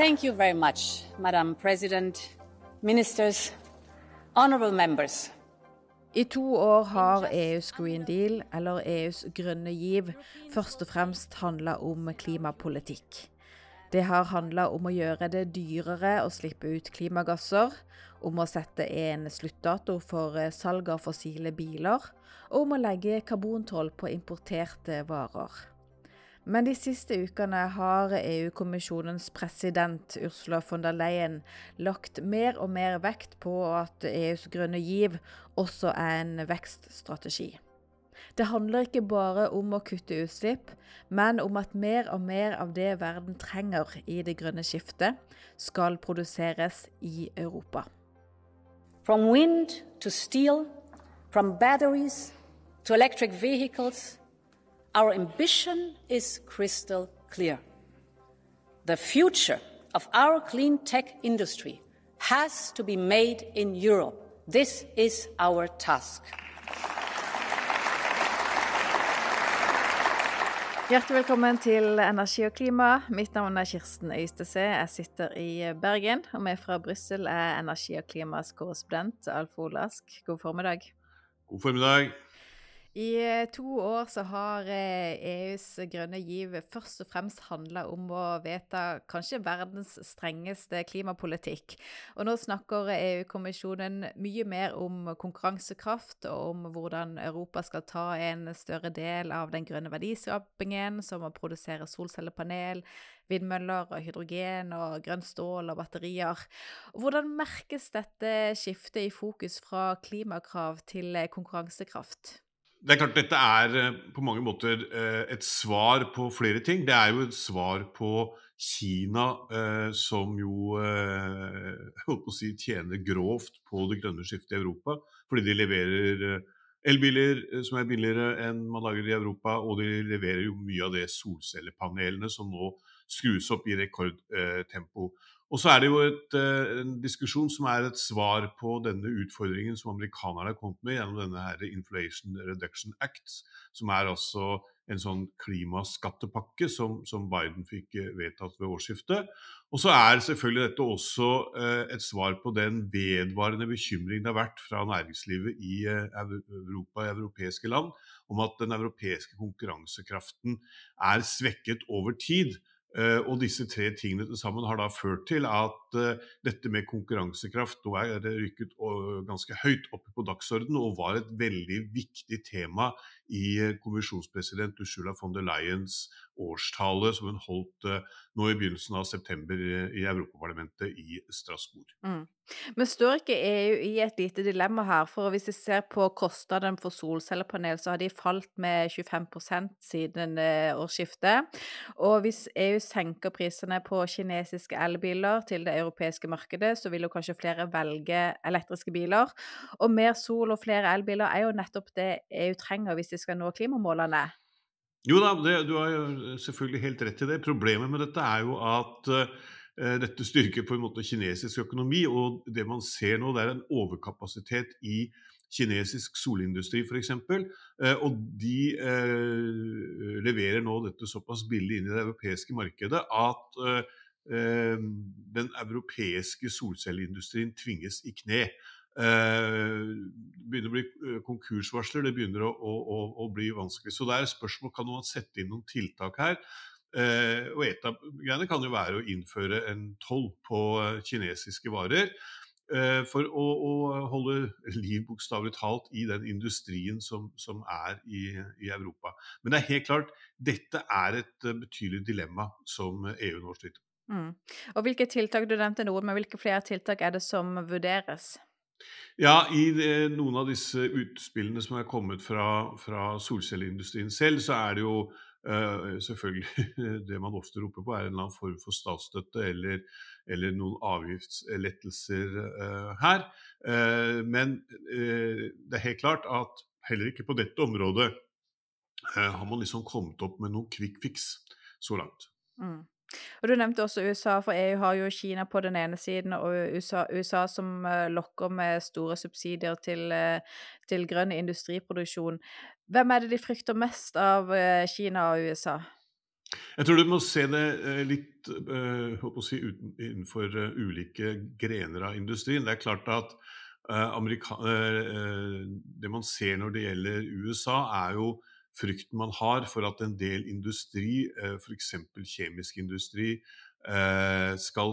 Thank you very much, Madam President, ministers, honorable members. I to år har EUs Green Deal, eller EUs grønne giv, først og fremst handla om klimapolitikk. Det har handla om å gjøre det dyrere å slippe ut klimagasser, om å sette en sluttdato for salg av fossile biler, og om å legge karbontoll på importerte varer. Men de siste ukene har EU-kommisjonens president Ursula von der Leyen lagt mer og mer vekt på at EUs grønne giv også er en vekststrategi. Det handler ikke bare om å kutte utslipp, men om at mer og mer av det verden trenger i det grønne skiftet, skal produseres i Europa. From wind to steel, from batteries to electric vehicles, our ambition is crystal clear. The future of our clean tech industry has to be made in Europe. This is our task. Hjertelig velkommen til Energi og klima. Mitt navn er Kirsten Øystese. Jeg sitter i Bergen. Og med fra Brussel er energi og klimas korrespondent Alf Olask. God formiddag. God formiddag. I eh, to år så har EUs eh, e grønne giv først og fremst handla om å vedta kanskje verdens strengeste klimapolitikk. Og nå snakker EU-kommisjonen mye mer om konkurransekraft og om hvordan Europa skal ta en større del av den grønne verdiskapingen, som å produsere solcellepanel, vindmøller, hydrogen og grønt stål og batterier. Hvordan merkes dette skiftet i fokus fra klimakrav til konkurransekraft? Det er klart Dette er eh, på mange måter eh, et svar på flere ting. Det er jo et svar på Kina, eh, som jo holdt på å si, tjener grovt på det grønne skiftet i Europa. Fordi de leverer elbiler som er billigere enn man lager i Europa, og de leverer jo mye av det solcellepanelene som nå skrus opp i rekordtempo. Og så er det jo et, eh, en diskusjon som er et svar på denne utfordringen som amerikanerne har kommet med gjennom denne her Inflation Reduction Act, som er altså en sånn klimaskattepakke som, som Biden fikk eh, vedtatt ved årsskiftet. Og så er selvfølgelig dette også eh, et svar på den vedvarende bekymring det har vært fra næringslivet i Europa og europeiske land om at den europeiske konkurransekraften er svekket over tid. Uh, og disse tre tingene til sammen har da ført til at uh, dette med konkurransekraft nå er det rykket uh, ganske høyt oppe på dagsordenen og var et veldig viktig tema i kommisjonspresident Ursula von der Leyens årstale som hun holdt nå i begynnelsen av september i Europaparlamentet i Strasbourg. Mm. Men står ikke EU i et lite dilemma her? For hvis vi ser på kostnadene for solcellepanel, så har de falt med 25 siden eh, årsskiftet. Og hvis EU senker prisene på kinesiske elbiler til det europeiske markedet, så vil jo kanskje flere velge elektriske biler. Og mer sol og flere elbiler er jo nettopp det EU trenger hvis de skal nå klimamålene. Jo da, det, du har jo selvfølgelig helt rett i det. Problemet med dette er jo at uh, dette styrker på en måte kinesisk økonomi. Og det man ser nå, det er en overkapasitet i kinesisk solindustri f.eks. Uh, og de uh, leverer nå dette såpass billig inn i det europeiske markedet at uh, den europeiske solcelleindustrien tvinges i kne. Eh, det begynner å bli eh, konkursvarsler, det begynner å, å, å, bli vanskelig. Så det er et spørsmål kan man sette inn noen tiltak her. Eh, og et av greiene kan jo være å innføre en toll på kinesiske varer. For å, å holde liv bokstavelig talt i den industrien som, som er i, i, Europa. Men det er helt klart, dette er et betydelig dilemma som EU nå sliter med. Mm. Og Hvilke tiltak du nevnte noe, men hvilke flere tiltak er det som vurderes? Ja, i det, noen av disse utspillene som er kommet fra, fra solcelleindustrien selv, så er det jo uh, selvfølgelig det man ofte roper på, er en eller annen form for statsstøtte eller, eller noen avgiftslettelser uh, her. Uh, men det er helt klart at heller ikke på dette området har man liksom kommet opp med noen quick fix så langt. Mm. Og Du nevnte også USA, for EU har jo Kina på den ene siden, og USA, USA som uh, lokker med store subsidier til, uh, til, grønn industriproduksjon. Hvem er det de frykter mest av uh, Kina og USA? Jeg tror du må se det litt si, innenfor ulike grener av industrien. Det er klart at det man ser når det gjelder USA, er jo frykten man har for at en del industri, f.eks. kjemisk industri, skal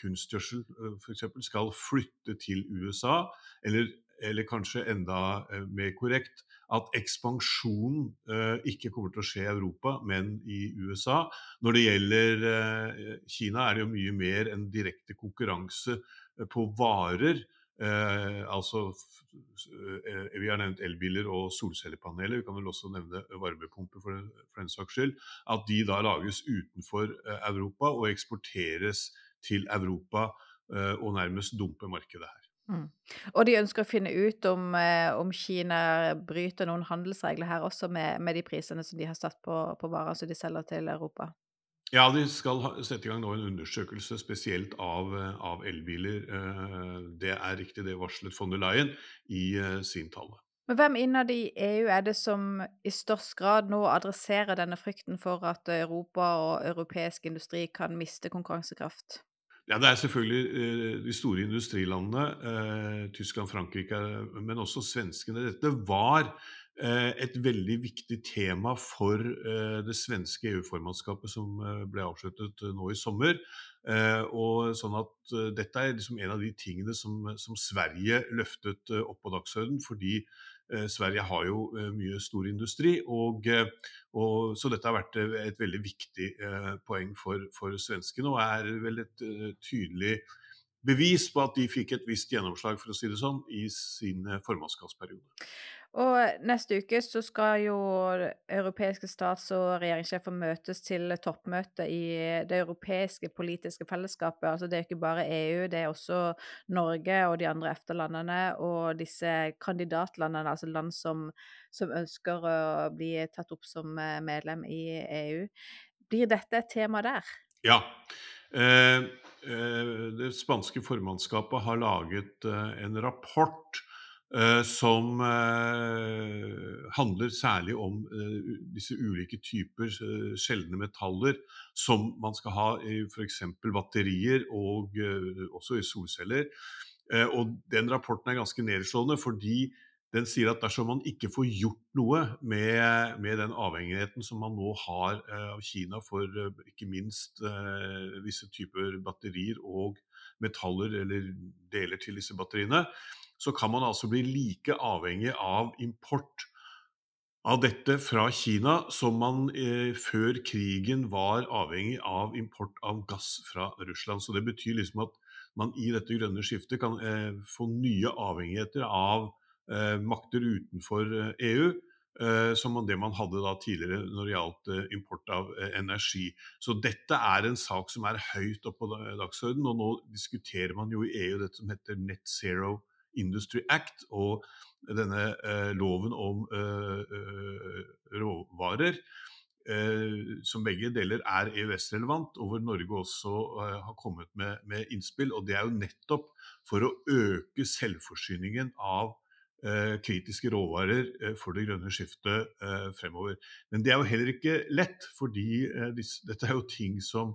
kunstgjødsel f.eks. skal flytte til USA, eller, eller kanskje enda mer korrekt at ekspansjonen ikke kommer til å skje i Europa, men i USA. Når det gjelder Kina, er det jo mye mer en direkte konkurranse på varer. Eh, altså, eh, vi har nevnt elbiler og solcellepaneler. Vi kan vel også nevne varmepumper for, for den saks skyld. At de da lages utenfor eh, Europa og eksporteres til Europa eh, og nærmest dumper markedet her. Mm. Og de ønsker å finne ut om, eh, om, Kina bryter noen handelsregler her også, med, med de prisene som de har satt på, på varer som de selger til Europa? Ja, de skal sette i gang nå en undersøkelse spesielt av, eh, av elbiler. Eh, det er riktig, det varslet von der Leyen i eh, sin tale. Men hvem innad i EU er det som i størst grad nå adresserer denne frykten for at Europa og europeisk industri kan miste konkurransekraft? Ja, Det er selvfølgelig de store industrilandene, Tyskland, Frankrike, men også svenskene. Dette var et veldig viktig tema for eh, det svenske EU-formannskapet som eh, ble avsluttet nå i sommer. Og sånn at Dette er liksom en av de tingene som, som Sverige løftet opp på dagsordenen. fordi Sverige har jo mye stor industri, og, og, så dette har vært et veldig viktig poeng for, for svenskene. Og er vel et tydelig bevis på at de fikk et visst gjennomslag for å si det sånn, i sin formannskapsperiode. Og neste uke så skal jo europeiske stats- og regjeringssjefer møtes til toppmøte i det europeiske politiske fellesskapet. Altså det er ikke bare EU, det er også Norge og de andre EFTA-landene og disse kandidatlandene, altså land som, som, ønsker å bli tatt opp som eh, medlem i EU. Blir dette et tema der? Ja. Eh, eh, det spanske formannskapet har laget eh, en rapport som uh, handler særlig om uh, disse ulike typer sjeldne metaller som man skal ha i f.eks. batterier og også i solceller. og Den rapporten er ganske nedslående, fordi den sier at dersom man ikke får gjort noe med, med den avhengigheten som man nå har av Kina for ikke minst visse typer batterier og metaller eller deler til disse batteriene, så kan man altså bli like avhengig av import av dette fra Kina som man eh, før krigen var avhengig av import av gass fra Russland. Så det betyr liksom at man i dette grønne skiftet kan eh, få nye avhengigheter av eh, makter utenfor EU. Eh, e eh, som det man hadde da tidligere når det gjaldt eh, import av energi. Så dette er en sak som er høyt oppe på dagsordenen. Og nå diskuterer man jo i EU dette som heter Net Zero Industry Act og denne eh, loven om eh, eh, råvarer. Som begge deler er EØS-relevant, og hvor Norge også har kommet med, med, innspill. og Det er jo nettopp for å øke selvforsyningen av kritiske råvarer for det grønne skiftet fremover. Men det er jo heller ikke lett, fordi dette er jo ting som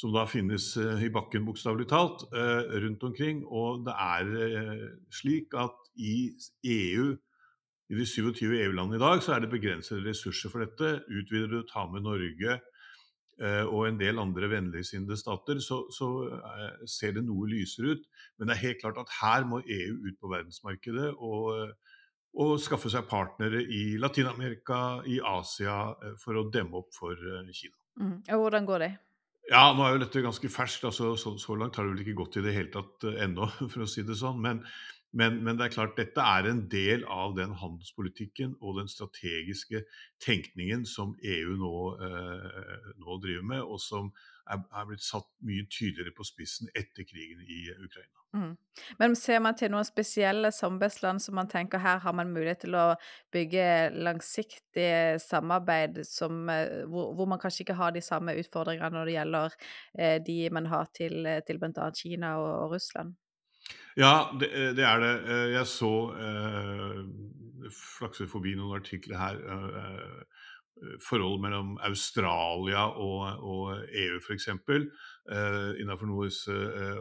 som da finnes eh, i bakken, bokstavelig talt, eh, rundt omkring. Og det er eh, slik at i EU, i de 27 EU-landene i dag, så er det begrensede ressurser for dette. Utvider du ta med Norge og en del andre vennligsinnede stater, så, så, ser det noe lysere ut. Men det er helt klart at her må EU ut på verdensmarkedet og, og skaffe seg partnere i Latin-Amerika, i Asia, for å demme opp for Kina. Mm. Og hvordan går det? Ja, nå er jo dette ganske ferskt. altså Så, så langt har det vel ikke gått i det hele tatt uh, ennå, for å si det sånn. Men, men, men, det er klart, dette er en del av den handelspolitikken og den strategiske tenkningen som EU nå, uh, nå driver med, og som er, er, blitt satt mye tydeligere på spissen etter krigen i Ukraina. Mm. Men ser man til noen spesielle samarbeidsland som man tenker her har man mulighet til å bygge langsiktig samarbeid som, eh, hvor, hvor, man kanskje ikke har de samme utfordringene når det gjelder eh, de man har til, til bl.a. Kina og, og, Russland? Ja, det, eh, det, er det. Eh, jeg så eh, flakset forbi noen artikler her. Eh, forholdet mellom Australia og, og EU f.eks. Uh, innenfor noen av disse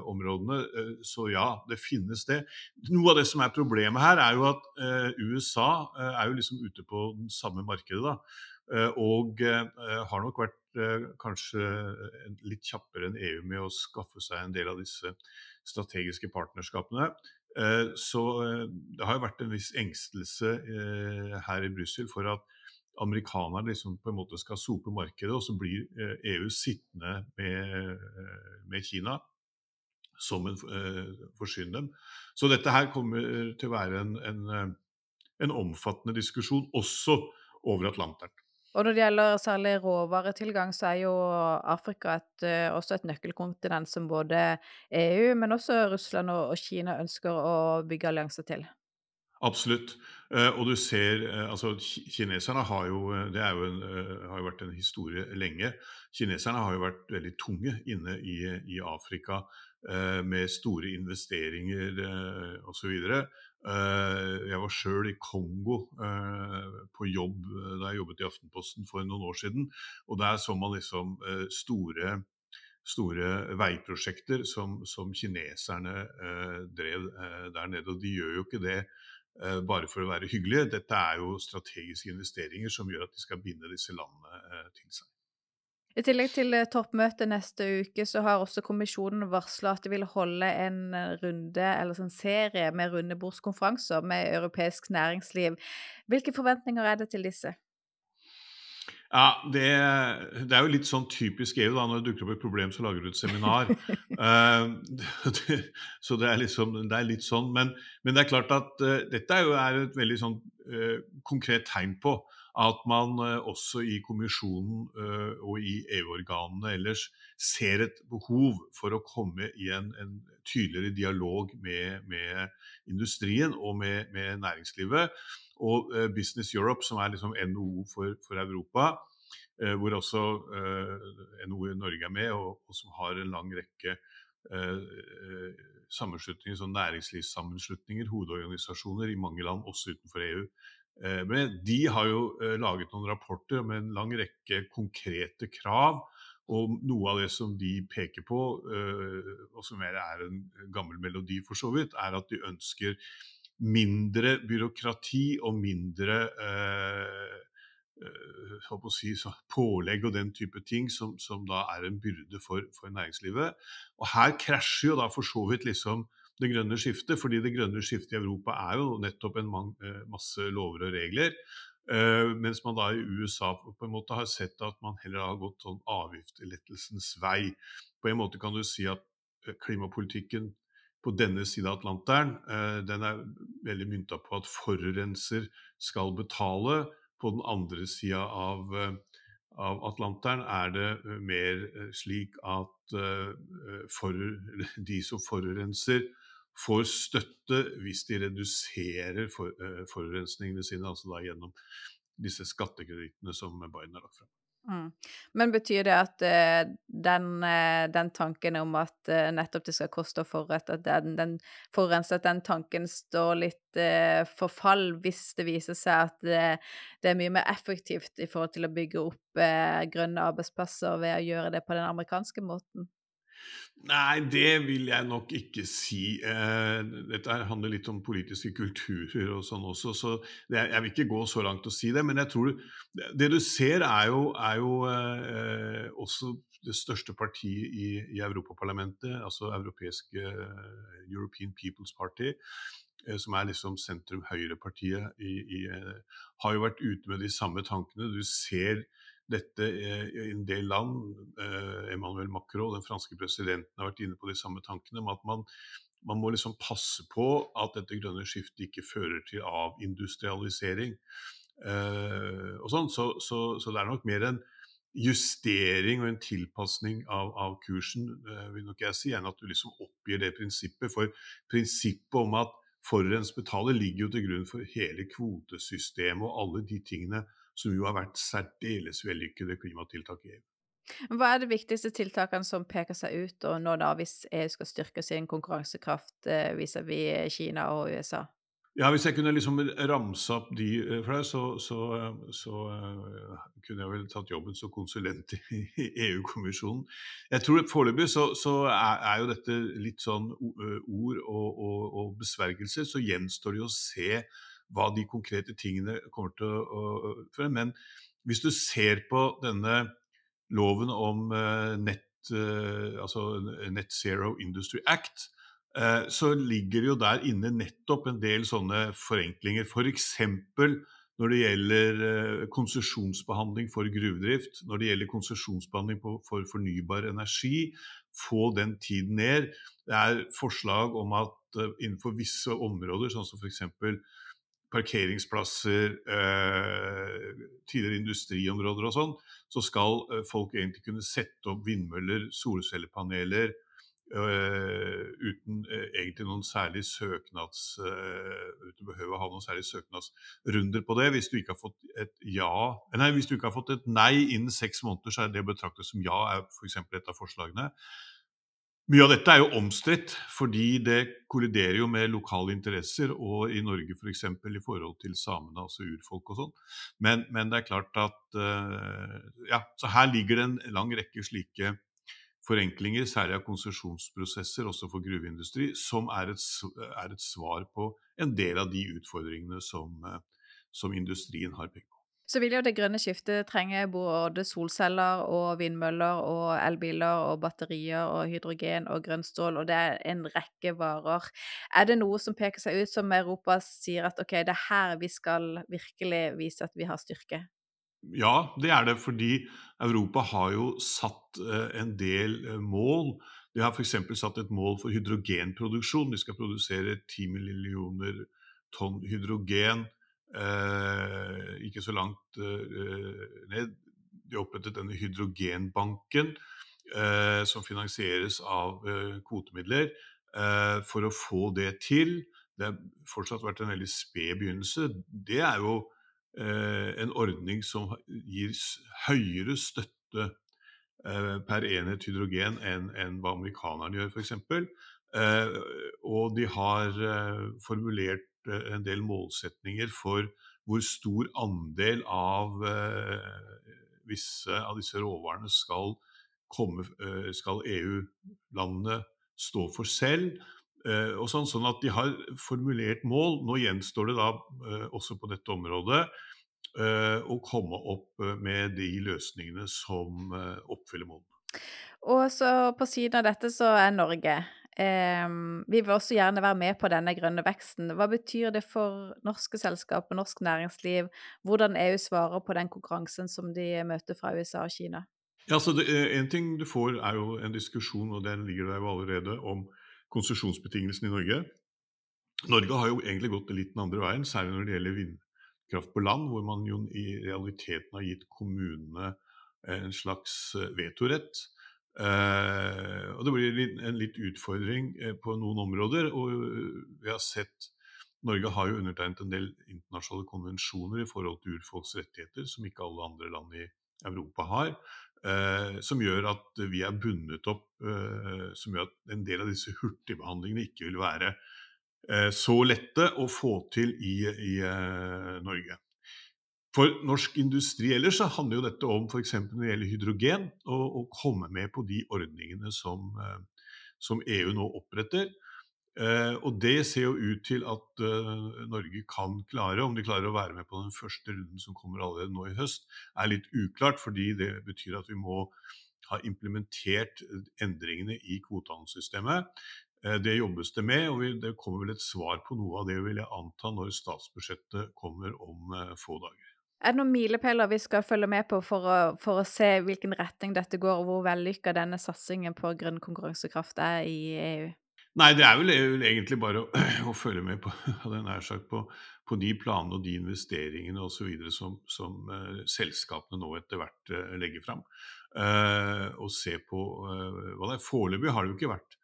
uh. Uh, så ja, det finnes det. Noe av det som er problemet her, er jo at USA er jo liksom ute på den samme markedet. da, Og har nok vært kanskje litt kjappere enn EU med å skaffe seg en del av disse strategiske partnerskapene. Så det har jo vært en viss engstelse her i Brussel for at amerikanerne liksom på en måte skal sope markedet, og så blir EU eh, e sittende med, eh, med Kina som en forsyner dem. Så dette her kommer til å være en, en, en omfattende diskusjon også over Atlanteren. Og når det gjelder særlig råvaretilgang, så er jo Afrika et, også et nøkkelkontinent som både EU, men også Russland og Kina ønsker å bygge allianser til. Absolutt. Uh, og du ser uh, altså Kineserne har jo eh, Det jo en, har jo vært en historie lenge. Kineserne har jo vært veldig tunge inne i, i Afrika med store investeringer osv. jeg var sjøl i Kongo på jobb da jeg jobbet i Aftenposten for noen år siden. Og der så man liksom store store veiprosjekter som, som kineserne drev der nede. Og de gjør jo ikke det Eh, bare for å være hyggelige. Dette er jo strategiske investeringer som gjør at de skal binde disse landene eh, til seg. I tillegg til eh, toppmøtet neste uke, så har også kommisjonen varsla at de vil holde en runde, eller en sånn serie med rundebordskonferanser med europeisk næringsliv. Hvilke forventninger er det til disse? Ja, det, det, er jo litt sånn typisk EU. da, Når det dukker opp et problem, så lager du et seminar. uh, det, så det er, liksom, det er, litt sånn. Men, men det er klart at uh, dette er jo er et veldig sånn uh, konkret tegn på at man også i kommisjonen og i EU-organene ellers ser et behov for å komme i en, en tydeligere dialog med, med, industrien og med, med næringslivet og uh, Business Europe, som er liksom NHO for, for Europa, uh, hvor også eh, NHO i Norge er med, og, og, som har en lang rekke sammenslutninger, sånn næringslivssammenslutninger, hovedorganisasjoner i mange land, også utenfor EU. Men de har jo laget noen rapporter med en lang rekke konkrete krav. Og noe av det som de peker på, og som mer er en gammel melodi for så vidt, er at de ønsker mindre byråkrati og mindre eh, eh si, pålegg og den type ting som, som da er en byrde for, for, næringslivet. Og her krasjer jo da for så vidt liksom det grønne skiftet, fordi det grønne skiftet i Europa er jo nettopp en man, eh, masse lover og regler. Uh, mens man da i USA på en måte har sett at man heller har gått sånn avgiftslettelsens vei. På en måte kan du si at klimapolitikken på denne siden av Atlanteren, eh, den er veldig mynta på at forurenser skal betale. På den andre sida av, eh, av, Atlanteren er det eh, mer slik at for, de som forurenser, får støtte hvis de reduserer for, forurensningene sine, altså da gjennom disse skattekredittene som Biden har lagt frem. Mm. Men betyr det at uh, den, uh, den, tanken om at uh, nettopp det skal koste å forurette, at den, den forurenser, at den tanken står litt for fall hvis det viser seg at det, det, er mye mer effektivt i forhold til å bygge opp grønne arbeidsplasser ved å gjøre det på den amerikanske måten? Nei, det vil jeg nok ikke si. Eh, dette handler litt om politiske kulturer og sånn også, så det, jeg vil ikke gå så langt og si det. Men jeg tror det du ser, er jo, er jo eh, også det største partiet i, i Europaparlamentet, altså europeiske eh, European People's Party, eh, som er liksom sentrum-høyre-partiet, eh, har jo vært ute med de samme tankene. Du ser dette i en del land. Eh, Emmanuel Macron, den franske presidenten, har vært inne på de samme tankene om at man, man må liksom passe på at dette grønne skiftet ikke fører til avindustrialisering. Eh, og sånn. Så, så, så, det er nok mer en justering og en tilpasning av, av kursen, eh, vil nok jeg si, enn at du liksom oppgir det prinsippet. For prinsippet om at forurens betaler ligger jo til grunn for hele kvotesystemet og alle de tingene som jo har vært særdeles vellykkede klimatiltak i EU. Hva er de viktigste tiltakene som peker seg ut og nå da, hvis EU skal styrke sin konkurransekraft eh, vis-à-vis -vis Kina og USA? Ja, hvis jeg kunne liksom ramse opp de eh, for deg, så, så, så uh, kunne jeg vel tatt jobben som konsulent i EU-kommisjonen. Jeg tror Foreløpig så, så er, er, jo dette litt sånn ord og, og, og besvergelser. Så gjenstår det å se hva de konkrete tingene kommer til å føre. Men hvis du ser på denne loven om uh, nett, uh, altså Net Zero Industry Act, Eh, så ligger jo der inne nettopp en del sånne forenklinger. F.eks. For når det gjelder eh, konsesjonsbehandling for gruvedrift, når det gjelder konsesjonsbehandling for fornybar energi, få den tiden ned. Det er forslag om at eh, innenfor visse områder, sånn som f.eks. parkeringsplasser, tidligere industriområder og sånn, så skal folk egentlig kunne sette opp vindmøller, solcellepaneler, Uh, uten egentlig noen særlig søknads uten å behøve å ha noen særlig søknadsrunder på det. Hvis du ikke har fått et ja Nei, hvis du ikke har fått et nei innen seks måneder, så er det betraktet som ja, er f.eks. et av forslagene. Mye av dette er jo omstridt, fordi det kolliderer jo med lokale interesser, og i Norge f.eks. For eksempel, i forhold til samene, altså urfolk og sånn. Men, men, det er klart at Ja, så her ligger det en lang rekke slike forenklinger, særlig av konsesjonsprosesser, også for gruveindustri, som er et, er et, svar på en del av de utfordringene som, eh, som industrien har pekt på. Så vil jo det grønne skiftet trenge både solceller og vindmøller og elbiler og batterier og hydrogen og grønn stål, og det er en rekke varer. Er det noe som peker seg ut som Europa sier at ok, det er her vi skal virkelig vise at vi har styrke? Ja, det er det, fordi Europa har jo satt eh, en del eh, mål. De har f.eks. satt et mål for hydrogenproduksjon. De skal produsere 10 millioner tonn hydrogen. Eh, ikke så langt eh, ned. De opprettet denne hydrogenbanken, eh, som finansieres av kvotemidler, for å få det til. Det har fortsatt vært en veldig sped begynnelse. Det er jo en ordning som gir høyere støtte per enhet hydrogen enn, hva amerikanerne gjør, f.eks. Og de har formulert en del målsetninger for hvor stor andel av visse av disse råvarene skal, komme, skal EU-landene stå for selv. Eh, og sånn, sånn, at de har formulert mål. Nå gjenstår det da eh, også på dette området eh, å komme opp med de løsningene som oppfyller målene. Og så på siden av dette så er Norge. Eh, vi vil også gjerne være med på denne grønne veksten. Hva betyr det for norske selskap og norsk næringsliv, hvordan EU svarer på den konkurransen som de møter fra USA og Kina? Ja, så det, En ting du får, er jo en diskusjon, og den ligger der jo allerede, om konsesjonsbetingelsene i Norge. Norge har jo egentlig gått litt den andre veien, særlig når det gjelder vindkraft på land, hvor man jo i realiteten har gitt kommunene en slags eh, vetorett. Eh, og det blir en litt utfordring eh, på noen områder. Og vi har sett Norge har jo undertegnet en del internasjonale konvensjoner i forhold til urfolks rettigheter, som ikke alle andre land i Europa har. Eh, som gjør at vi er bundet opp, eh, som gjør at en del av disse hurtigbehandlingene ikke vil være eh, så lette å få til i, i eh, Norge. For norsk industri ellers så handler jo dette om f.eks. når det gjelder hydrogen, å komme med på de ordningene som, eh, som EU nå oppretter. Eh, og det ser jo ut til at uh, Norge kan klare. Om de klarer å være med på den første runden som kommer allerede nå i høst, er litt uklart, fordi det betyr at vi må ha implementert endringene i kvotehandelssystemet. Det jobbes det med, og det kommer vel et svar på noe av det, vil jeg anta, når statsbudsjettet kommer om få dager. Er det noen milepæler vi skal følge med på for å, for å se hvilken retning dette går, og hvor vellykka denne satsingen på grønn konkurransekraft er i EU? Nei, det er vel egentlig bare å, å følge med på, sagt, på, på, de planene og de investeringene osv. som, som uh, selskapene nå etter hvert uh, legger fram. Uh, og se på hva det er. Foreløpig har det jo ikke vært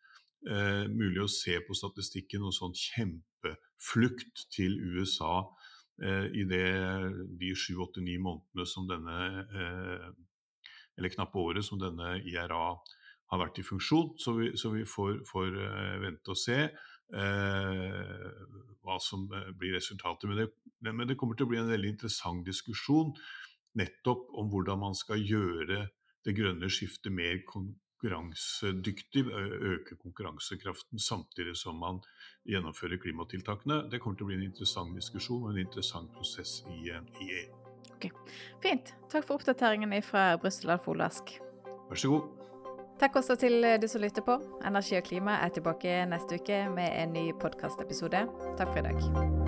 mulig å se på statistikken noen sånn kjempeflukt til USA i det, de sju, åtte, ni månedene som denne Eller knappe året som denne IRA har vært i funksjon. Så vi, så vi får, får uh, vente og se. eh, hva som eh, blir resultatet. Men det, men det, kommer til å bli en veldig interessant diskusjon nettopp om hvordan man skal gjøre det grønne skiftet mer konkurransedyktig, øke konkurransekraften samtidig som man gjennomfører klimatiltakene. Det kommer til å bli en interessant diskusjon og en interessant prosess i, i EU. Ok, Fint. Takk for oppdateringen fra Brussel, Alf Olask. Vær så god. Takk også til du som lytter på. Energi og klima er tilbake neste uke med en ny podkastepisode. Takk for i dag.